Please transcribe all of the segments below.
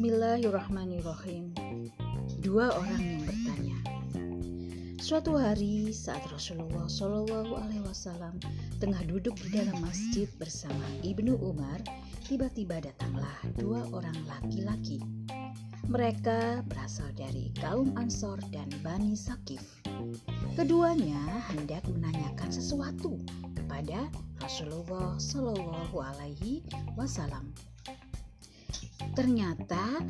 Bismillahirrahmanirrahim. Dua orang yang bertanya. Suatu hari saat Rasulullah Shallallahu Alaihi Wasallam tengah duduk di dalam masjid bersama ibnu Umar, tiba-tiba datanglah dua orang laki-laki. Mereka berasal dari kaum Ansor dan Bani Sakif. Keduanya hendak menanyakan sesuatu kepada Rasulullah Shallallahu Alaihi Wasallam. Ternyata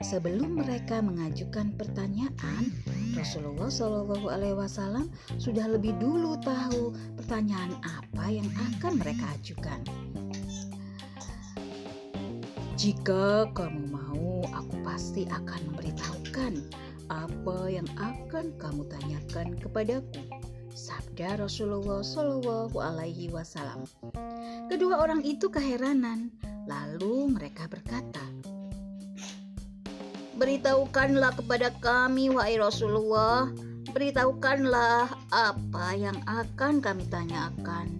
sebelum mereka mengajukan pertanyaan, Rasulullah Shallallahu Alaihi Wasallam sudah lebih dulu tahu pertanyaan apa yang akan mereka ajukan. Jika kamu mau, aku pasti akan memberitahukan apa yang akan kamu tanyakan kepadaku. Sabda Rasulullah Shallallahu Alaihi Wasallam. Kedua orang itu keheranan, lalu mereka berkata, Beritahukanlah kepada kami, wahai Rasulullah. Beritahukanlah apa yang akan kami tanyakan.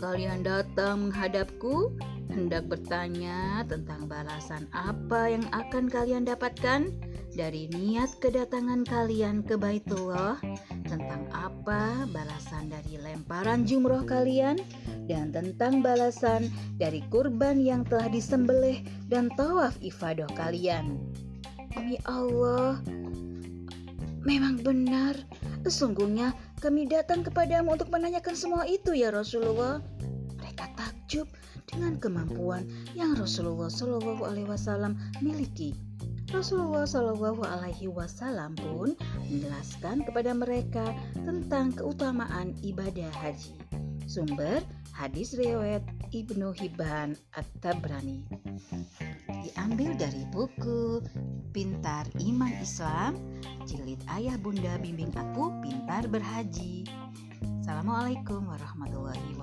Kalian datang menghadapku, hendak bertanya tentang balasan apa yang akan kalian dapatkan dari niat kedatangan kalian ke Baitullah, tentang apa balasan dari lemparan jumroh kalian, dan tentang balasan dari kurban yang telah disembelih dan tawaf ifadah kalian. Demi Allah, memang benar. Sesungguhnya kami datang kepadamu untuk menanyakan semua itu ya Rasulullah. Mereka takjub dengan kemampuan yang Rasulullah Shallallahu Alaihi Wasallam miliki. Rasulullah Shallallahu Alaihi Wasallam pun menjelaskan kepada mereka tentang keutamaan ibadah haji. Sumber hadis riwayat Ibnu Hibban At-Tabrani diambil dari buku Pintar Iman Islam jilid Ayah Bunda Bimbing Aku Pintar Berhaji. Assalamualaikum warahmatullahi